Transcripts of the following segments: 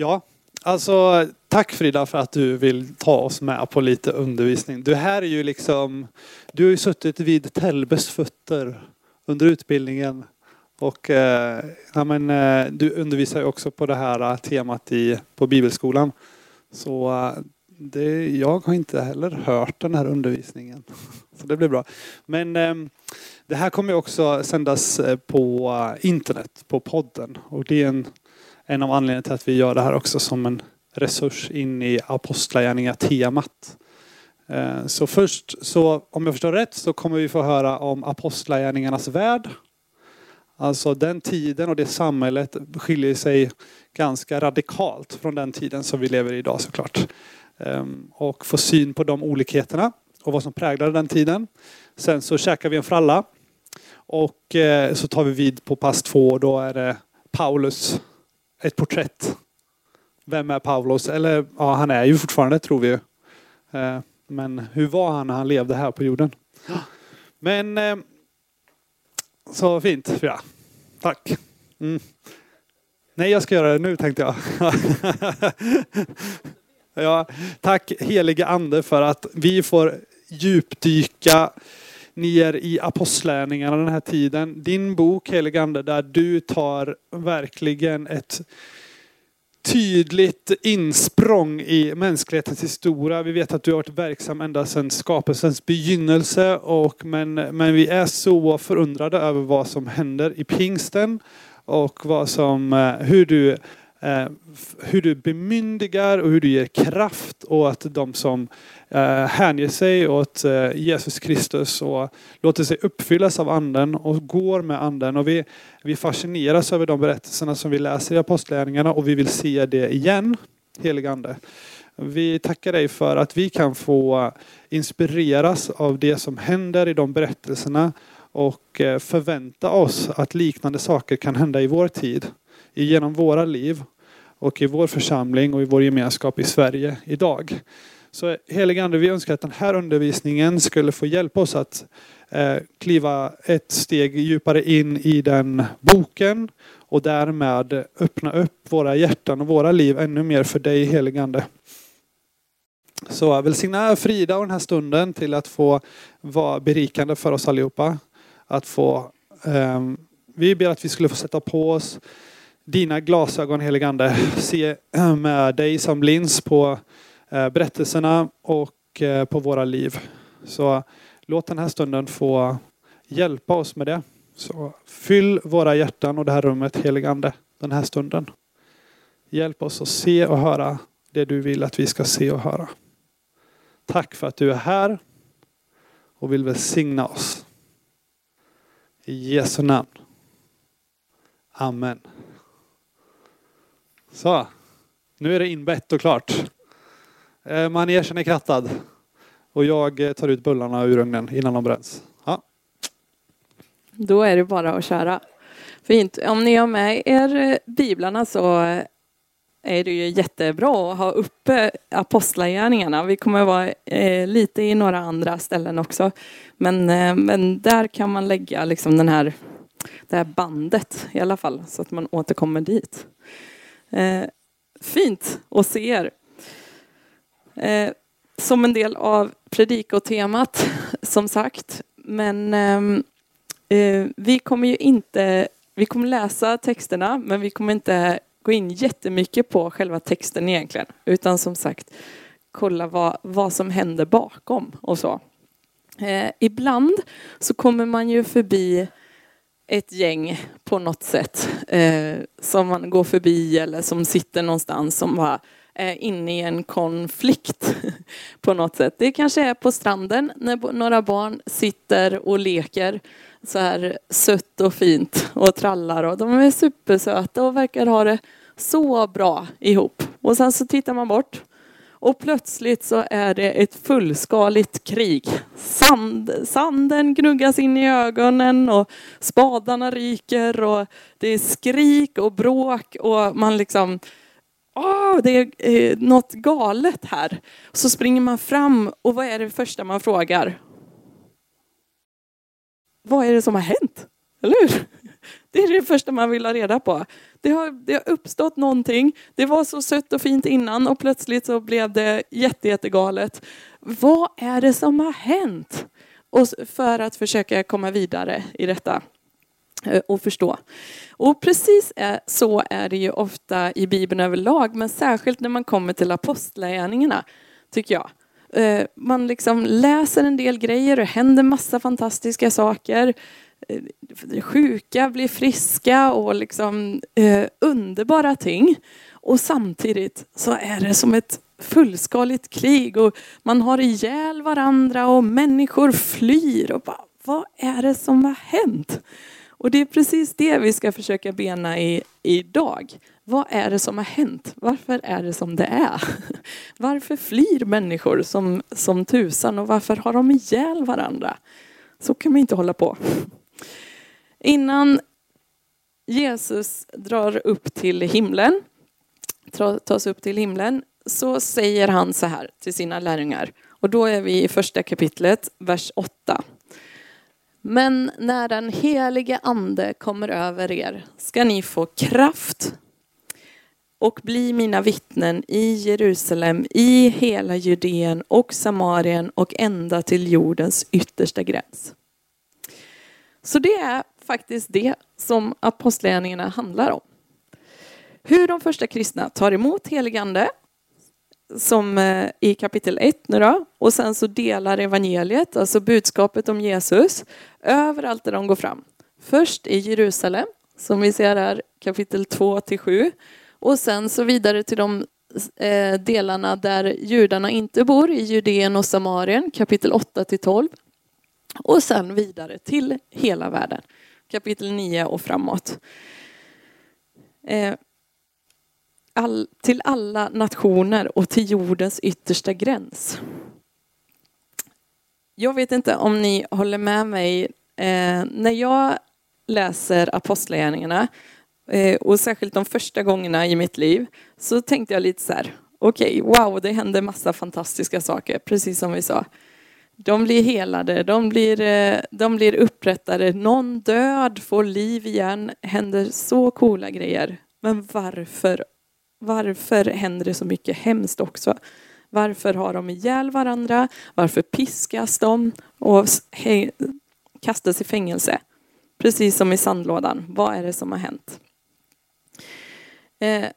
Ja, alltså tack Frida för att du vill ta oss med på lite undervisning. Du här är ju liksom, du har ju suttit vid Telbes fötter under utbildningen och eh, ja, men, eh, du undervisar ju också på det här eh, temat i, på bibelskolan. Så eh, det, jag har inte heller hört den här undervisningen. Så det blir bra. Men eh, det här kommer också sändas eh, på eh, internet, på podden. Och det är en en av anledningarna till att vi gör det här också som en resurs in i apostlagärningar-temat. Eh, så först, så om jag förstår rätt, så kommer vi få höra om apostlagärningarnas värld. Alltså den tiden och det samhället skiljer sig ganska radikalt från den tiden som vi lever i idag såklart. Ehm, och få syn på de olikheterna och vad som präglade den tiden. Sen så käkar vi en fralla och eh, så tar vi vid på pass två och då är det Paulus ett porträtt. Vem är Paulus? Eller ja, han är ju fortfarande tror vi. ju. Eh, men hur var han när han levde här på jorden? Men eh, så fint, ja. Tack. Mm. Nej, jag ska göra det nu tänkte jag. ja, tack helige ande för att vi får djupdyka ni är i apostlärningarna den här tiden. Din bok Heligande där du tar verkligen ett tydligt insprång i mänsklighetens historia. Vi vet att du har varit verksam ända sedan skapelsens begynnelse. Och, men, men vi är så förundrade över vad som händer i pingsten och vad som, eh, hur du Eh, hur du bemyndigar och hur du ger kraft åt de som eh, hänger sig åt eh, Jesus Kristus och låter sig uppfyllas av anden och går med anden. Och vi, vi fascineras över de berättelserna som vi läser i Apostlagärningarna och vi vill se det igen, helige Ande. Vi tackar dig för att vi kan få inspireras av det som händer i de berättelserna och förvänta oss att liknande saker kan hända i vår tid genom våra liv och i vår församling och i vår gemenskap i Sverige idag. Så helige Ande, vi önskar att den här undervisningen skulle få hjälpa oss att eh, kliva ett steg djupare in i den boken och därmed öppna upp våra hjärtan och våra liv ännu mer för dig helige Ande. Så välsigna Frida och den här stunden till att få vara berikande för oss allihopa. Att få, eh, vi ber att vi skulle få sätta på oss dina glasögon heligande. Se eh, med dig som lins på eh, berättelserna och eh, på våra liv. Så låt den här stunden få hjälpa oss med det. Så fyll våra hjärtan och det här rummet heligande den här stunden. Hjälp oss att se och höra det du vill att vi ska se och höra. Tack för att du är här och vill välsigna oss. I Jesu namn. Amen. Så, nu är det inbett och klart. Eh, manegen är krattad. Och jag eh, tar ut bullarna ur ugnen innan de bränns. Ja. Då är det bara att köra. Fint. Om ni har med er eh, biblarna så är det ju jättebra att ha uppe apostlagärningarna. Vi kommer vara lite i några andra ställen också. Men, men där kan man lägga liksom den här, det här bandet i alla fall så att man återkommer dit. Eh, fint att se er. Eh, som en del av predikotemat, som sagt. Men ehm, eh, vi kommer ju inte, vi kommer läsa texterna, men vi kommer inte gå in jättemycket på själva texten egentligen. Utan som sagt, kolla vad, vad som händer bakom och så. Eh, ibland så kommer man ju förbi ett gäng på något sätt eh, som man går förbi eller som sitter någonstans som bara är inne i en konflikt på något sätt. Det kanske är på stranden när några barn sitter och leker så här sött och fint och trallar och de är supersöta och verkar ha det så bra ihop. Och sen så tittar man bort och plötsligt så är det ett fullskaligt krig. Sand, sanden gnuggas in i ögonen och spadarna ryker och det är skrik och bråk och man liksom Åh, det är eh, något galet här. Så springer man fram och vad är det första man frågar? Vad är det som har hänt? Eller hur? Det är det första man vill ha reda på. Det har, det har uppstått någonting. Det var så sött och fint innan och plötsligt så blev det jätte, jättegalet. Vad är det som har hänt? Och för att försöka komma vidare i detta eh, och förstå. Och precis eh, så är det ju ofta i Bibeln överlag, men särskilt när man kommer till apostlagärningarna, tycker jag. Eh, man liksom läser en del grejer och det händer massa fantastiska saker. Eh, sjuka blir friska och liksom eh, underbara ting. Och samtidigt så är det som ett fullskaligt krig och man har ihjäl varandra och människor flyr. Och bara, vad är det som har hänt? Och det är precis det vi ska försöka bena i idag. Vad är det som har hänt? Varför är det som det är? Varför flyr människor som, som tusan och varför har de ihjäl varandra? Så kan vi inte hålla på. Innan Jesus drar upp till himlen, tas upp till himlen, så säger han så här till sina lärjungar. Och då är vi i första kapitlet, vers 8. Men när den helige ande kommer över er ska ni få kraft och bli mina vittnen i Jerusalem, i hela Judeen och Samarien och ända till jordens yttersta gräns. Så det är faktiskt det som apostlagärningarna handlar om. Hur de första kristna tar emot heligande som eh, i kapitel 1 nu då, och sen så delar evangeliet, alltså budskapet om Jesus, överallt där de går fram. Först i Jerusalem, som vi ser här kapitel 2 till 7, och sen så vidare till de eh, delarna där judarna inte bor, i Judeen och Samarien, kapitel 8 till 12. Och sen vidare till hela världen, kapitel 9 och framåt. Eh, all, till alla nationer och till jordens yttersta gräns. Jag vet inte om ni håller med mig eh, när jag läser Apostlagärningarna eh, och särskilt de första gångerna i mitt liv så tänkte jag lite så här, okej, okay, wow, det händer massa fantastiska saker, precis som vi sa. De blir helade, de blir, eh, de blir upprättade, någon död får liv igen, händer så coola grejer. Men varför varför händer det så mycket hemskt också? Varför har de ihjäl varandra? Varför piskas de och kastas i fängelse? Precis som i sandlådan. Vad är det som har hänt? Eh.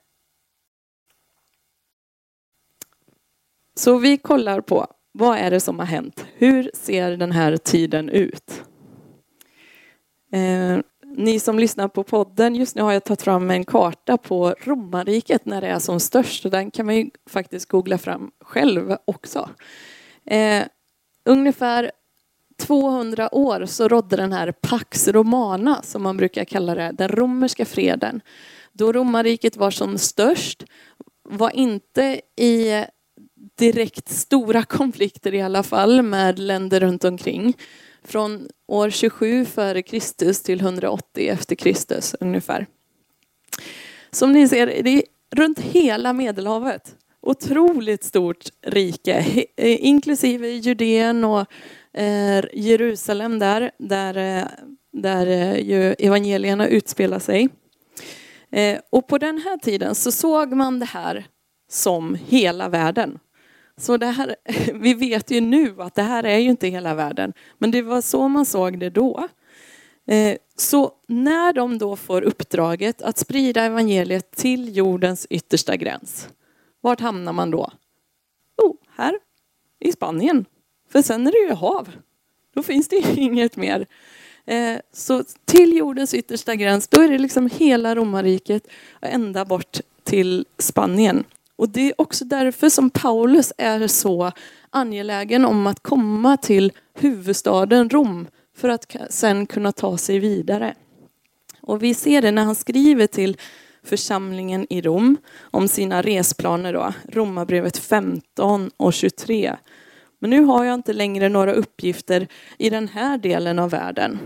Så vi kollar på vad är det som har hänt? Hur ser den här tiden ut? Eh ni som lyssnar på podden, just nu har jag tagit fram en karta på romarriket när det är som störst. Den kan man ju faktiskt googla fram själv också. Eh, ungefär 200 år så rådde den här Pax Romana som man brukar kalla det, den romerska freden. Då romarriket var som störst, var inte i direkt stora konflikter i alla fall med länder runt omkring från år 27 före Kristus till 180 efter Kristus ungefär. Som ni ser, det är runt hela Medelhavet. Otroligt stort rike, eh, inklusive Judeen och eh, Jerusalem där, där, eh, där ju evangelierna utspelar sig. Och på den här tiden så såg man det här som hela världen. Så det här, vi vet ju nu att det här är ju inte hela världen, men det var så man såg det då. Eh, så när de då får uppdraget att sprida evangeliet till jordens yttersta gräns, vart hamnar man då? Jo, här i Spanien. För sen är det ju hav. Då finns det ju inget mer. Eh, så till jordens yttersta gräns, då är det liksom hela romarriket ända bort till Spanien. Och det är också därför som Paulus är så angelägen om att komma till huvudstaden Rom för att sen kunna ta sig vidare. Och vi ser det när han skriver till församlingen i Rom om sina resplaner då, Romarbrevet 15 och 23. Men nu har jag inte längre några uppgifter i den här delen av världen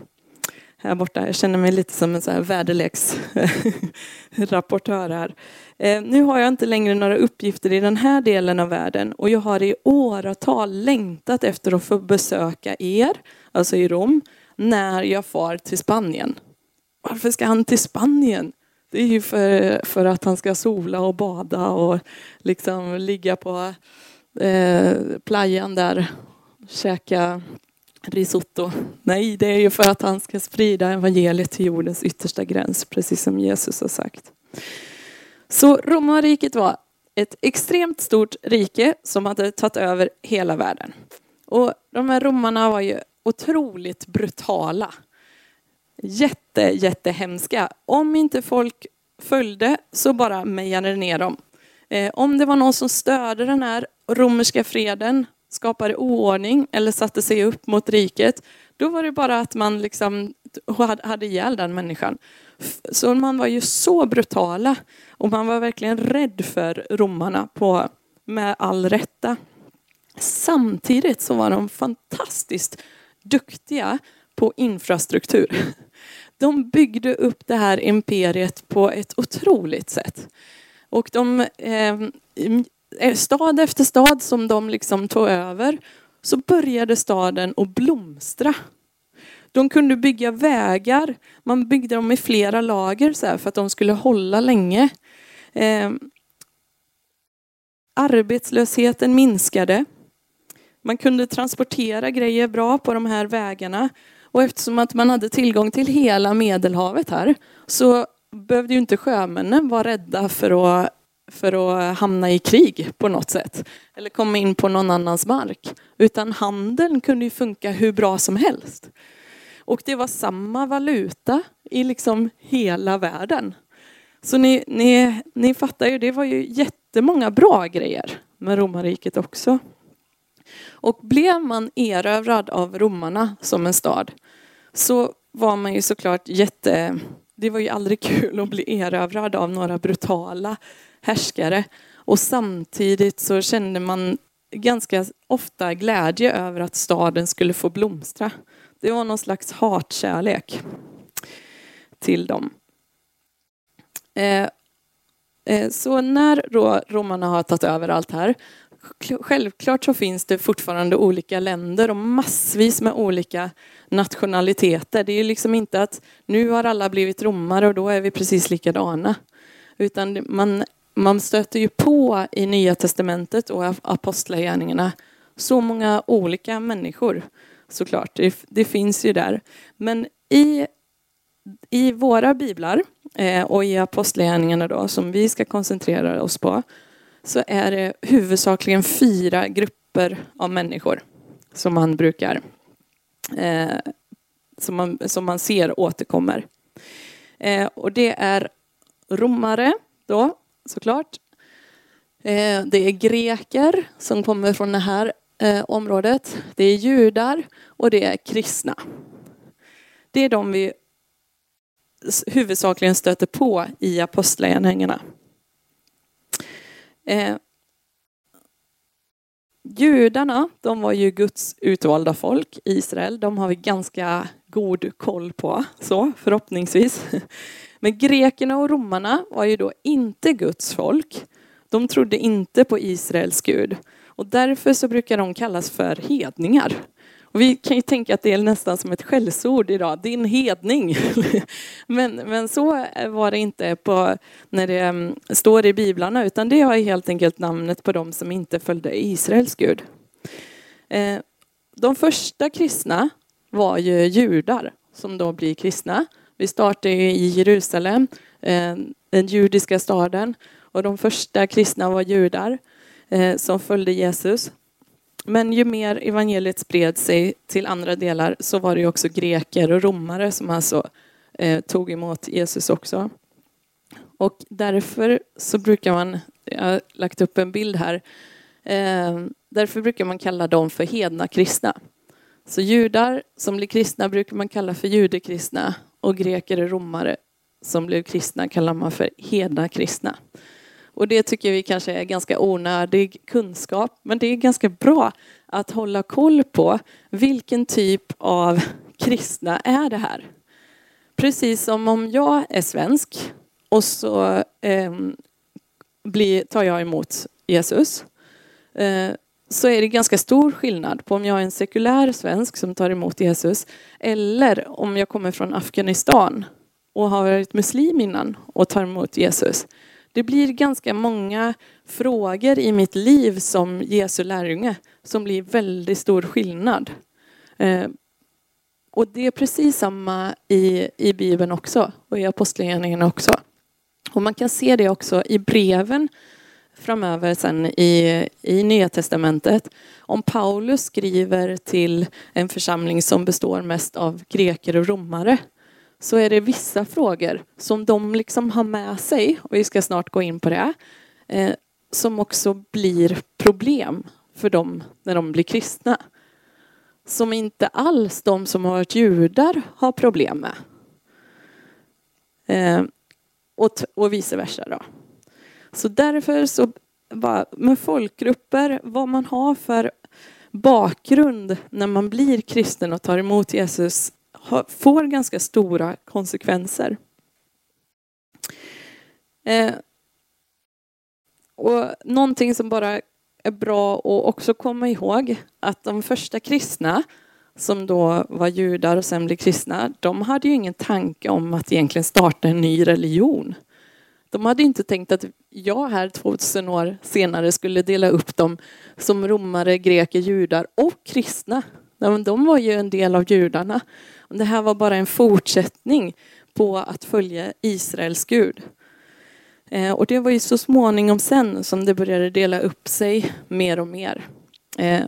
här borta. Jag känner mig lite som en så här väderleksrapportör här. Eh, nu har jag inte längre några uppgifter i den här delen av världen och jag har i åratal längtat efter att få besöka er, alltså i Rom, när jag far till Spanien. Varför ska han till Spanien? Det är ju för, för att han ska sola och bada och liksom ligga på eh, playan där käka risotto. Nej, det är ju för att han ska sprida evangeliet till jordens yttersta gräns, precis som Jesus har sagt. Så romarriket var ett extremt stort rike som hade tagit över hela världen. Och de här romarna var ju otroligt brutala. Jätte, jättehemska. Om inte folk följde så bara mejade det ner dem. Eh, om det var någon som störde den här romerska freden, skapade oordning eller satte sig upp mot riket, då var det bara att man liksom hade ihjäl den människan. Så man var ju så brutala och man var verkligen rädd för romarna på, med all rätta. Samtidigt så var de fantastiskt duktiga på infrastruktur. De byggde upp det här imperiet på ett otroligt sätt. Och de, eh, Eh, stad efter stad som de liksom tog över så började staden att blomstra. De kunde bygga vägar. Man byggde dem i flera lager så här, för att de skulle hålla länge. Eh, arbetslösheten minskade. Man kunde transportera grejer bra på de här vägarna. Och eftersom att man hade tillgång till hela Medelhavet här så behövde ju inte sjömännen vara rädda för att, för att hamna i krig på något sätt. Eller komma in på någon annans mark. Utan handeln kunde ju funka hur bra som helst. Och det var samma valuta i liksom hela världen. Så ni, ni, ni fattar ju, det var ju jättemånga bra grejer med romarriket också. Och blev man erövrad av romarna som en stad så var man ju såklart jätte... Det var ju aldrig kul att bli erövrad av några brutala härskare. Och samtidigt så kände man ganska ofta glädje över att staden skulle få blomstra. Det var någon slags hatkärlek till dem. Eh, eh, så när romarna har tagit över allt här Självklart så finns det fortfarande olika länder och massvis med olika nationaliteter. Det är liksom inte att nu har alla blivit romare och då är vi precis likadana. Utan man, man stöter ju på i Nya Testamentet och Apostlagärningarna så många olika människor såklart. Det, det finns ju där. Men i, i våra biblar eh, och i Apostlagärningarna då som vi ska koncentrera oss på så är det huvudsakligen fyra grupper av människor som man brukar eh, som, man, som man ser återkommer. Eh, och det är romare då såklart. Eh, det är greker som kommer från det här eh, området. Det är judar och det är kristna. Det är de vi huvudsakligen stöter på i apostlagärningarna. Eh, judarna, de var ju Guds utvalda folk, Israel. De har vi ganska god koll på, så förhoppningsvis. Men grekerna och romarna var ju då inte Guds folk. De trodde inte på Israels Gud. Och därför så brukar de kallas för hedningar. Och vi kan ju tänka att det är nästan som ett skällsord idag, din hedning. men, men så var det inte på, när det mm, står i biblarna, utan det är helt enkelt namnet på de som inte följde Israels Gud. Eh, de första kristna var ju judar som då blir kristna. Vi startar i Jerusalem, eh, den judiska staden, och de första kristna var judar eh, som följde Jesus. Men ju mer evangeliet spred sig till andra delar så var det ju också greker och romare som alltså eh, tog emot Jesus också. Och därför så brukar man, jag har lagt upp en bild här, eh, därför brukar man kalla dem för hedna kristna. Så judar som blir kristna brukar man kalla för judekristna och greker och romare som blev kristna kallar man för hedna kristna. Och det tycker vi kanske är ganska onödig kunskap, men det är ganska bra att hålla koll på vilken typ av kristna är det här. Precis som om jag är svensk och så eh, blir, tar jag emot Jesus eh, så är det ganska stor skillnad på om jag är en sekulär svensk som tar emot Jesus eller om jag kommer från Afghanistan och har varit muslim innan och tar emot Jesus. Det blir ganska många frågor i mitt liv som Jesu lärjunge som blir väldigt stor skillnad. Eh, och det är precis samma i, i Bibeln också och i Apostlagärningarna också. Och man kan se det också i breven framöver sen i, i Nya Testamentet. Om Paulus skriver till en församling som består mest av greker och romare så är det vissa frågor som de liksom har med sig, och vi ska snart gå in på det, eh, som också blir problem för dem när de blir kristna. Som inte alls de som har varit judar har problem med. Eh, och, och vice versa då. Så därför så, med folkgrupper, vad man har för bakgrund när man blir kristen och tar emot Jesus får ganska stora konsekvenser. Eh, och någonting som bara är bra att också komma ihåg att de första kristna som då var judar och sen blev kristna, de hade ju ingen tanke om att egentligen starta en ny religion. De hade inte tänkt att jag här 2000 år senare skulle dela upp dem som romare, greker, judar och kristna. De var ju en del av judarna. Det här var bara en fortsättning på att följa Israels Gud. Eh, och det var ju så småningom sen som det började dela upp sig mer och mer. Eh,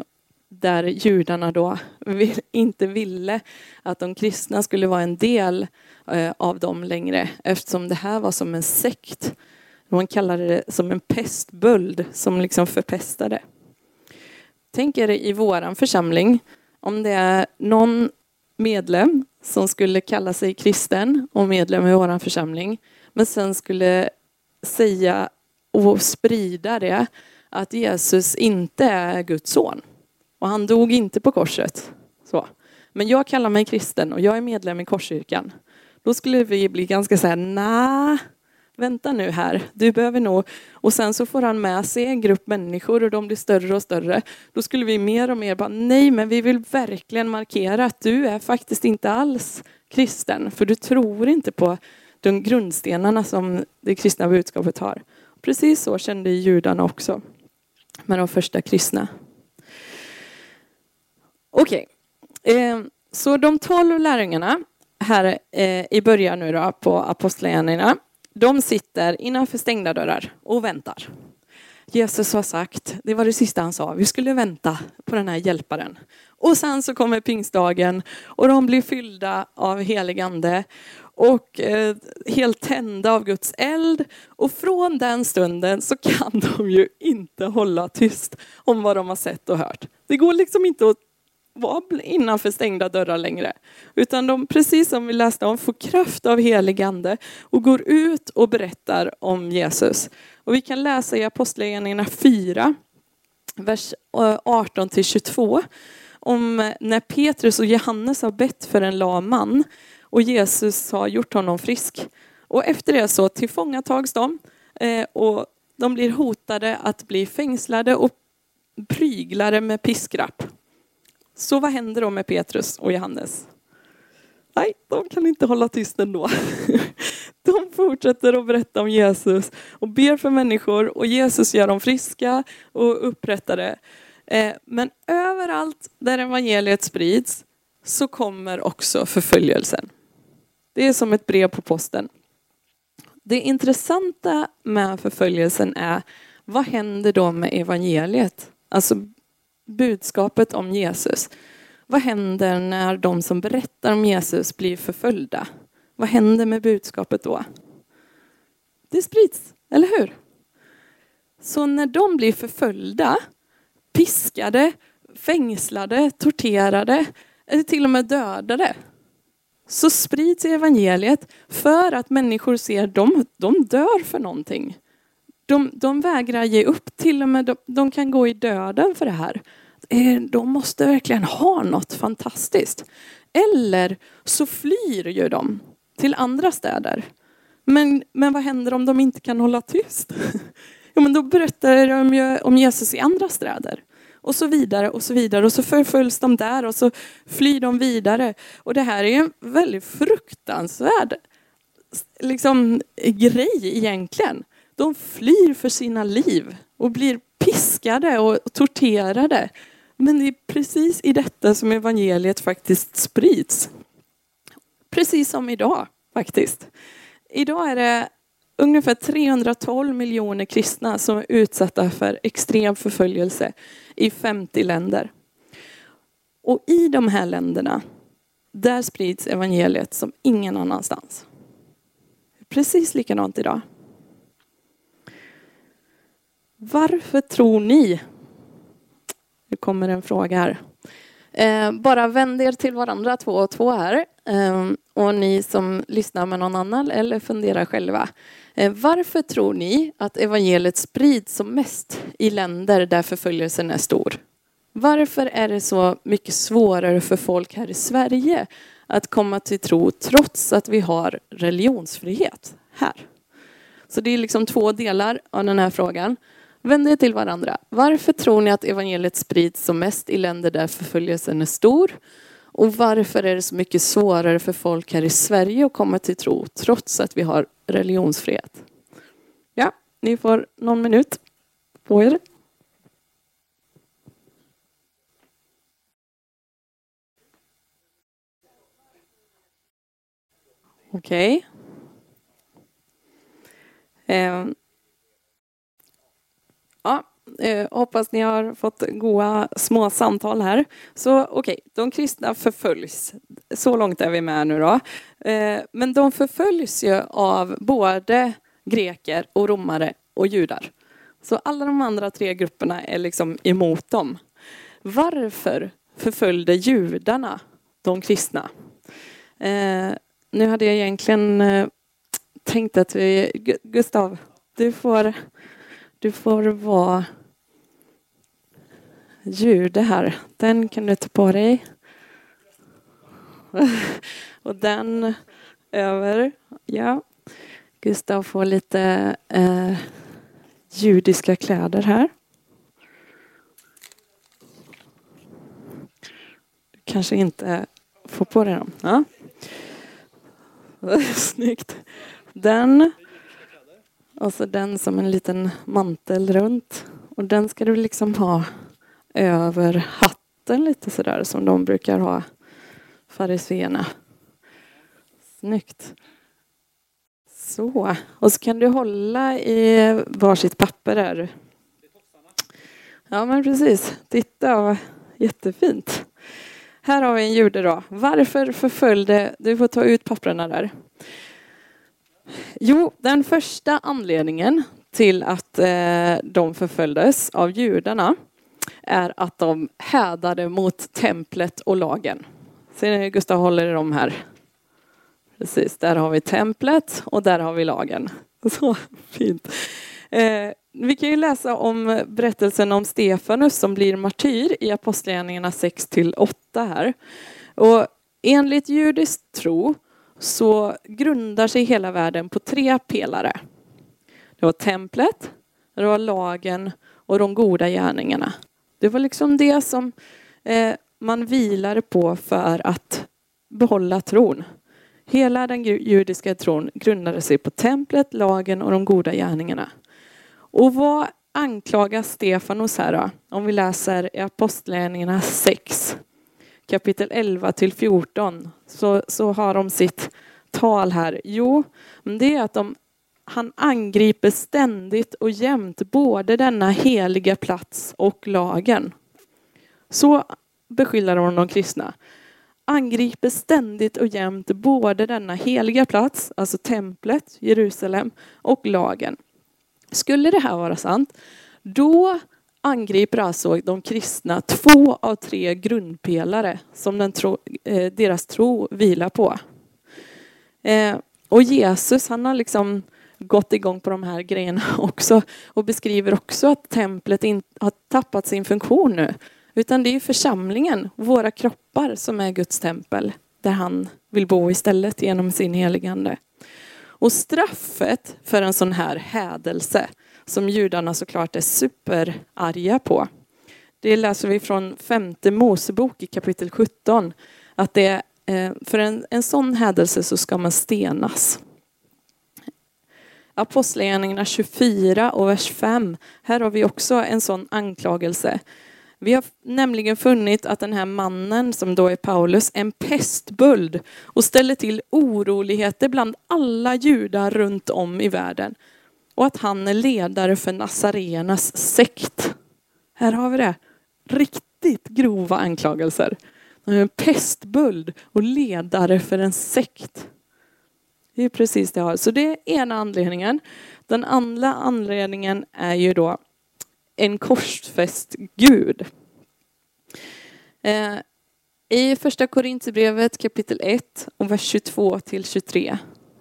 där judarna då inte ville att de kristna skulle vara en del eh, av dem längre eftersom det här var som en sekt. Man kallade det som en pestböld som liksom förpestade. Tänk er i våran församling om det är någon medlem som skulle kalla sig kristen och medlem i vår församling men sen skulle säga och sprida det att Jesus inte är Guds son. Och han dog inte på korset. Så. Men jag kallar mig kristen och jag är medlem i Korskyrkan. Då skulle vi bli ganska så här, nej, vänta nu här, du behöver nog... Och sen så får han med sig en grupp människor och de blir större och större. Då skulle vi mer och mer bara, nej men vi vill verkligen markera att du är faktiskt inte alls kristen, för du tror inte på de grundstenarna som det kristna budskapet har. Precis så kände judarna också med de första kristna. Okej, okay. Så de tolv lärjungarna här eh, i början nu då på Apostlagärningarna de sitter innanför stängda dörrar och väntar. Jesus har sagt, det var det sista han sa, vi skulle vänta på den här hjälparen. Och sen så kommer pingstdagen och de blir fyllda av helig ande och eh, helt tända av Guds eld. Och från den stunden så kan de ju inte hålla tyst om vad de har sett och hört. Det går liksom inte att vara innanför stängda dörrar längre. Utan de, precis som vi läste om, får kraft av helig ande och går ut och berättar om Jesus. Och vi kan läsa i Apostlagärningarna 4, vers eh, 18 till 22 om när Petrus och Johannes har bett för en lam man och Jesus har gjort honom frisk. Och efter det så tillfångatags de eh, och de blir hotade att bli fängslade och pryglade med piskrapp. Så vad händer då med Petrus och Johannes? Nej, de kan inte hålla tyst ändå. De fortsätter att berätta om Jesus och ber för människor och Jesus gör dem friska och upprättade. Eh, men överallt där evangeliet sprids så kommer också förföljelsen. Det är som ett brev på posten. Det intressanta med förföljelsen är vad händer då med evangeliet? Alltså budskapet om Jesus. Vad händer när de som berättar om Jesus blir förföljda? Vad händer med budskapet då? Det sprids, eller hur? Så när de blir förföljda, piskade, fängslade, torterade eller till och med dödade så sprids evangeliet för att människor ser att de, de dör för någonting. De, de vägrar ge upp, till och med de, de kan gå i döden för det här. Eh, de måste verkligen ha något fantastiskt. Eller så flyr ju de till andra städer. Men, men vad händer om de inte kan hålla tyst? Ja, men då berättar de ju om Jesus i andra städer. Och så vidare och så vidare. Och så förföljs de där och så flyr de vidare. Och det här är en väldigt fruktansvärd liksom, grej egentligen. De flyr för sina liv och blir piskade och torterade. Men det är precis i detta som evangeliet faktiskt sprids. Precis som idag faktiskt. Idag är det ungefär 312 miljoner kristna som är utsatta för extrem förföljelse i 50 länder. Och i de här länderna, där sprids evangeliet som ingen annanstans. Precis likadant idag. Varför tror ni? Nu kommer en fråga här. Eh, bara vänd er till varandra två och två här. Eh, och ni som lyssnar med någon annan eller funderar själva. Eh, varför tror ni att evangeliet sprids som mest i länder där förföljelsen är stor? Varför är det så mycket svårare för folk här i Sverige att komma till tro trots att vi har religionsfrihet här? Så det är liksom två delar av den här frågan. Vänd er till varandra. Varför tror ni att evangeliet sprids som mest i länder där förföljelsen är stor? Och varför är det så mycket svårare för folk här i Sverige att komma till tro trots att vi har religionsfrihet? Ja, ni får någon minut på er. Okej. Okay ja, eh, hoppas ni har fått goda små samtal här. Så okej, okay, de kristna förföljs. Så långt är vi med nu då. Eh, men de förföljs ju av både greker och romare och judar. Så alla de andra tre grupperna är liksom emot dem. Varför förföljde judarna de kristna? Eh, nu hade jag egentligen eh, tänkt att vi... Gustav, du får, du får vara jude här. Den kan du ta på dig. Och den över. Ja. Gustav får lite eh, judiska kläder här. Du kanske inte får på dig dem. Ja. Snyggt. Den. Och så den som en liten mantel runt. Och den ska du liksom ha över hatten lite sådär som de brukar ha, fariséerna. Snyggt. Så. Och så kan du hålla i varsitt papper där. Ja men precis. Titta, jättefint. Här har vi en jude då. Varför förföljde... Du får ta ut papperna där. Jo, den första anledningen till att eh, de förföljdes av judarna är att de hädade mot templet och lagen. Ser ni Gustav håller i dem här? Precis, där har vi templet och där har vi lagen. Så fint. Eh, vi kan ju läsa om berättelsen om Stefanus som blir martyr i Apostlagärningarna 6 till 8 här. Och enligt judisk tro så grundar sig hela världen på tre pelare. Det var templet, det var lagen och de goda gärningarna. Det var liksom det som eh, man vilade på för att behålla tron. Hela den judiska tron grundade sig på templet, lagen och de goda gärningarna. Och vad anklagas Stefanos här då? Om vi läser i Apostlagärningarna 6, kapitel 11 till 14, så, så har de sitt tal här. Jo, det är att de, han angriper ständigt och jämt både denna heliga plats och lagen. Så beskyller de de kristna. Angriper ständigt och jämt både denna heliga plats, alltså templet, Jerusalem, och lagen. Skulle det här vara sant, då angriper alltså de kristna två av tre grundpelare som den tro, eh, deras tro vilar på. Eh, och Jesus han har liksom gått igång på de här grejerna också och beskriver också att templet har tappat sin funktion nu. Utan det är församlingen, våra kroppar, som är Guds tempel där han vill bo istället genom sin heligande. Och straffet för en sån här hädelse som judarna såklart är superarga på. Det läser vi från femte Mosebok i kapitel 17. Att det, eh, för en, en sån hädelse så ska man stenas. Apostlagärningarna 24 och vers 5. Här har vi också en sån anklagelse. Vi har nämligen funnit att den här mannen, som då är Paulus, är en pestböld och ställer till oroligheter bland alla judar runt om i världen. Och att han är ledare för Nazarenas sekt. Här har vi det. Riktigt grova anklagelser. Han är en pestböld och ledare för en sekt. Det är precis det jag har. Så det är ena anledningen. Den andra anledningen är ju då en korsfäst Gud. Eh, I första Korinthierbrevet kapitel 1 och vers 22 till 23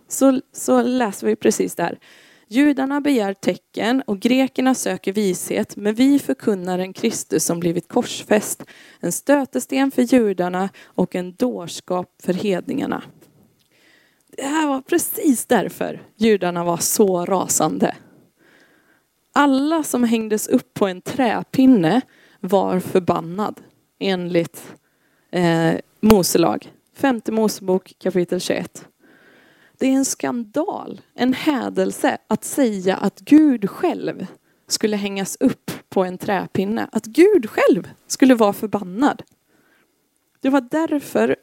så, så läser vi precis där. Judarna begär tecken och grekerna söker vishet, men vi förkunnar en Kristus som blivit korsfäst, en stötesten för judarna och en dårskap för hedningarna. Det här var precis därför judarna var så rasande. Alla som hängdes upp på en träpinne var förbannad enligt eh, Moselag. Femte Mosebok kapitel 21. Det är en skandal, en hädelse att säga att Gud själv skulle hängas upp på en träpinne. Att Gud själv skulle vara förbannad. Det var därför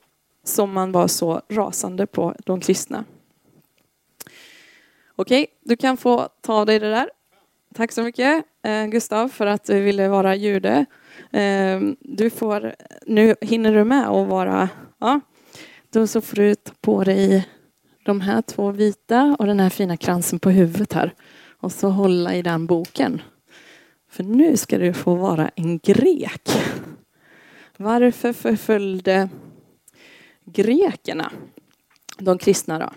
som man var så rasande på de kristna. Okej, du kan få ta dig det där. Tack så mycket eh, Gustav för att du ville vara jude. Eh, du får, nu hinner du med att vara, ja, då så får du ta på dig de här två vita och den här fina kransen på huvudet här. Och så hålla i den boken. För nu ska du få vara en grek. Varför förföljde grekerna de kristna då?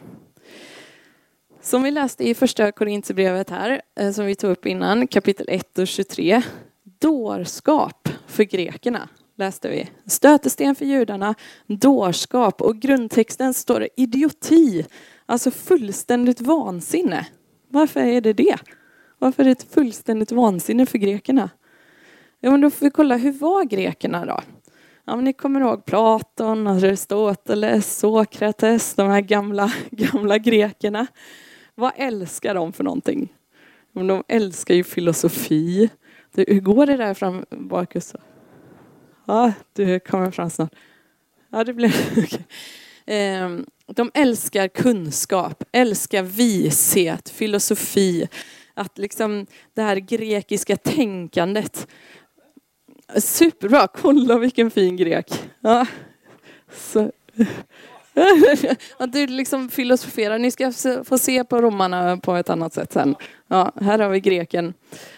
Som vi läste i första Korintierbrevet här, eh, som vi tog upp innan, kapitel 1 och 23. Dårskap för grekerna läste vi. Stötesten för judarna, dårskap och grundtexten står det idioti, alltså fullständigt vansinne. Varför är det det? Varför är det ett fullständigt vansinne för grekerna? Ja, men då får vi kolla, hur var grekerna då? Ja, men ni kommer ihåg Platon, Aristoteles, Sokrates, de här gamla, gamla grekerna. Vad älskar de för någonting? De älskar ju filosofi. Hur går det där fram bak? Ja, du kommer fram snart. Ja, det blir okay. Ehm, de älskar kunskap, älskar vishet, filosofi. Att liksom det här grekiska tänkandet. Superbra, kolla vilken fin grek. Ja. Så. Att du liksom filosoferar. Ni ska få se på romarna på ett annat sätt sen. Ja, här har vi greken.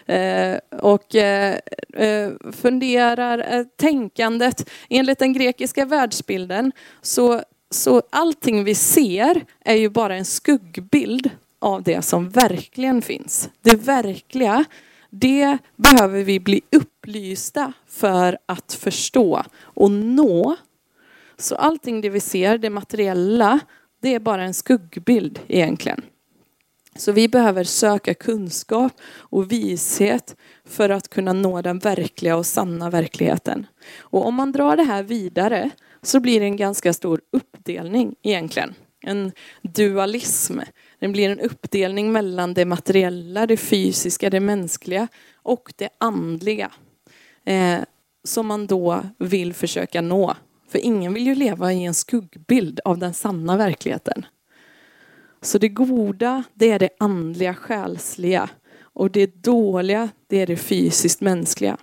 Eh, och eh, eh, funderar, eh, tänkandet. Enligt den grekiska världsbilden så, så allting vi ser är ju bara en skuggbild av det som verkligen finns. Det verkliga, det behöver vi bli upplysta för att förstå och nå så allting det vi ser, det materiella, det är bara en skuggbild egentligen. Så vi behöver söka kunskap och vishet för att kunna nå den verkliga och sanna verkligheten. Och om man drar det här vidare så blir det en ganska stor uppdelning egentligen. En dualism. Det blir en uppdelning mellan det materiella, det fysiska, det mänskliga och det andliga. Eh, som man då vill försöka nå för ingen vill ju leva i en skuggbild av den sanna verkligheten. Så det goda, det är det andliga, själsliga. Och det dåliga, det är det fysiskt mänskliga.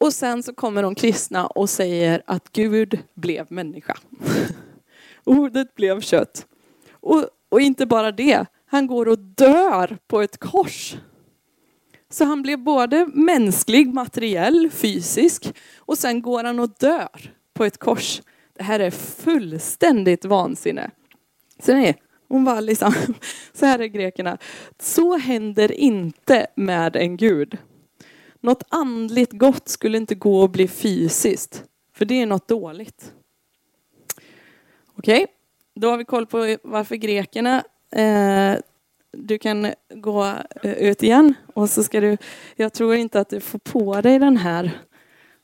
Och sen så kommer de kristna och säger att Gud blev människa. Ordet blev kött. Och, och inte bara det, han går och dör på ett kors. Så han blev både mänsklig, materiell, fysisk och sen går han och dör på ett kors. Det här är fullständigt vansinne. Så nej, hon var liksom, så här är grekerna. Så händer inte med en gud. Något andligt gott skulle inte gå att bli fysiskt, för det är något dåligt. Okej, okay. då har vi koll på varför grekerna eh, du kan gå eh, ut igen och så ska du, jag tror inte att du får på dig den här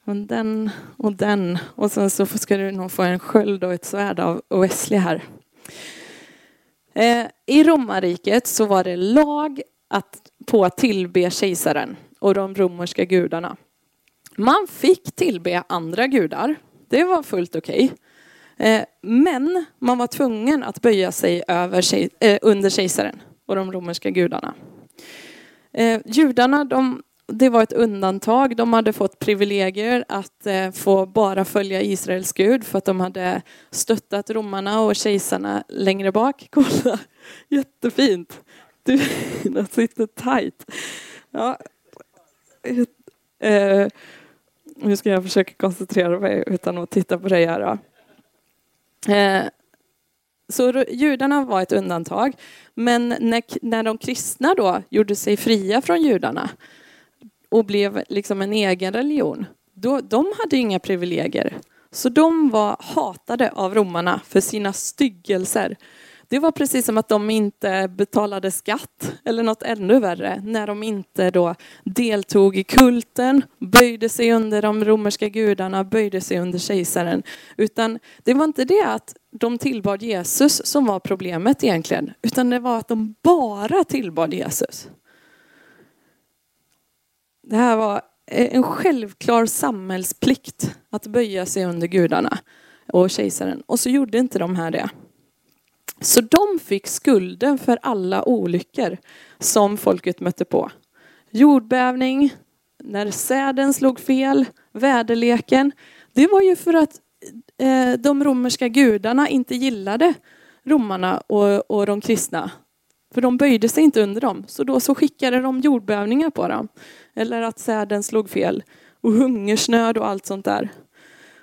och den och den. Och sen så ska du nog få en sköld och ett svärd av Wesley här. Eh, I romarriket så var det lag att, på att tillbe kejsaren och de romerska gudarna. Man fick tillbe andra gudar. Det var fullt okej. Okay. Men man var tvungen att böja sig över, eh, under kejsaren och de romerska gudarna. Eh, judarna de det var ett undantag. De hade fått privilegier att eh, få bara följa Israels Gud för att de hade stöttat romarna och kejsarna längre bak. Kolla, jättefint. Du, den sitter tajt. Ja. Eh, nu ska jag försöka koncentrera mig utan att titta på dig här. Då. Eh, så judarna var ett undantag. Men när, när de kristna då gjorde sig fria från judarna och blev liksom en egen religion, då, de hade inga privilegier. Så de var hatade av romarna för sina styggelser. Det var precis som att de inte betalade skatt eller något ännu värre när de inte då deltog i kulten, böjde sig under de romerska gudarna, böjde sig under kejsaren. Utan det var inte det att de tillbad Jesus som var problemet egentligen, utan det var att de bara tillbad Jesus. Det här var eh, en självklar samhällsplikt att böja sig under gudarna och kejsaren. Och så gjorde inte de här det. Så de fick skulden för alla olyckor som folket mötte på. Jordbävning, när säden slog fel, väderleken. Det var ju för att eh, de romerska gudarna inte gillade romarna och, och de kristna. För de böjde sig inte under dem. Så då så skickade de jordbävningar på dem. Eller att säden slog fel. Och hungersnöd och allt sånt där.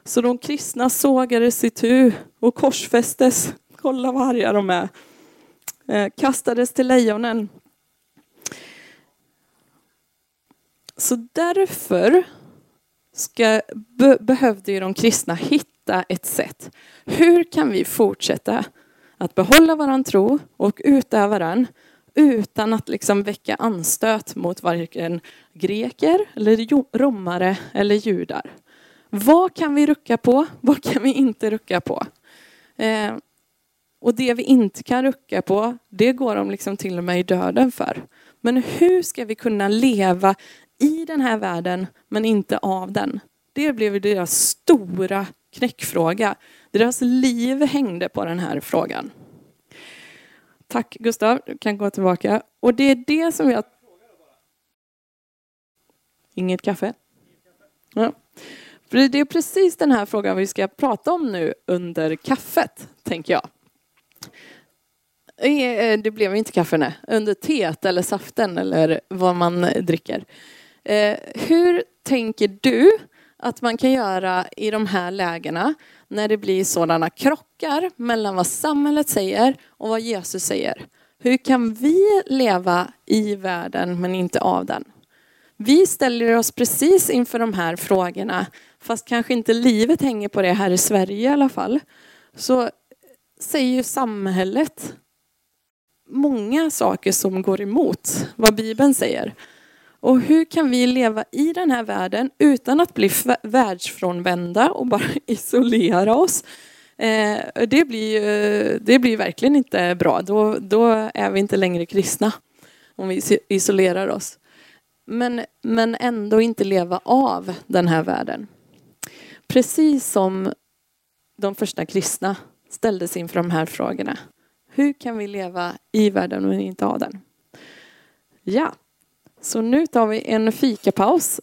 Så de kristna sågades itu tu och korsfästes. Kolla vad arga de är. Eh, kastades till lejonen. Så därför ska, be, behövde ju de kristna hitta ett sätt. Hur kan vi fortsätta att behålla våran tro och utöva den utan att liksom väcka anstöt mot varken greker, eller romare eller judar. Vad kan vi rucka på? Vad kan vi inte rucka på? Eh, och det vi inte kan rucka på, det går de liksom till och med i döden för. Men hur ska vi kunna leva i den här världen men inte av den? Det blev deras stora knäckfråga. Deras liv hängde på den här frågan. Tack Gustav, du kan gå tillbaka. Och det är det som jag... Inget kaffe? Ja. För det är precis den här frågan vi ska prata om nu under kaffet, tänker jag. Eh, eh, det blev inte kaffe, nej. Under teet eller saften eller vad man dricker. Eh, hur tänker du att man kan göra i de här lägena när det blir sådana krockar mellan vad samhället säger och vad Jesus säger. Hur kan vi leva i världen men inte av den? Vi ställer oss precis inför de här frågorna fast kanske inte livet hänger på det här i Sverige i alla fall. Så säger ju samhället många saker som går emot vad Bibeln säger. Och hur kan vi leva i den här världen utan att bli världsfrånvända och bara isolera oss? Eh, det, blir, det blir verkligen inte bra. Då, då är vi inte längre kristna om vi isolerar oss. Men, men ändå inte leva av den här världen. Precis som de första kristna ställdes inför de här frågorna. Hur kan vi leva i världen men inte av den? Ja. Så nu tar vi en fikapaus.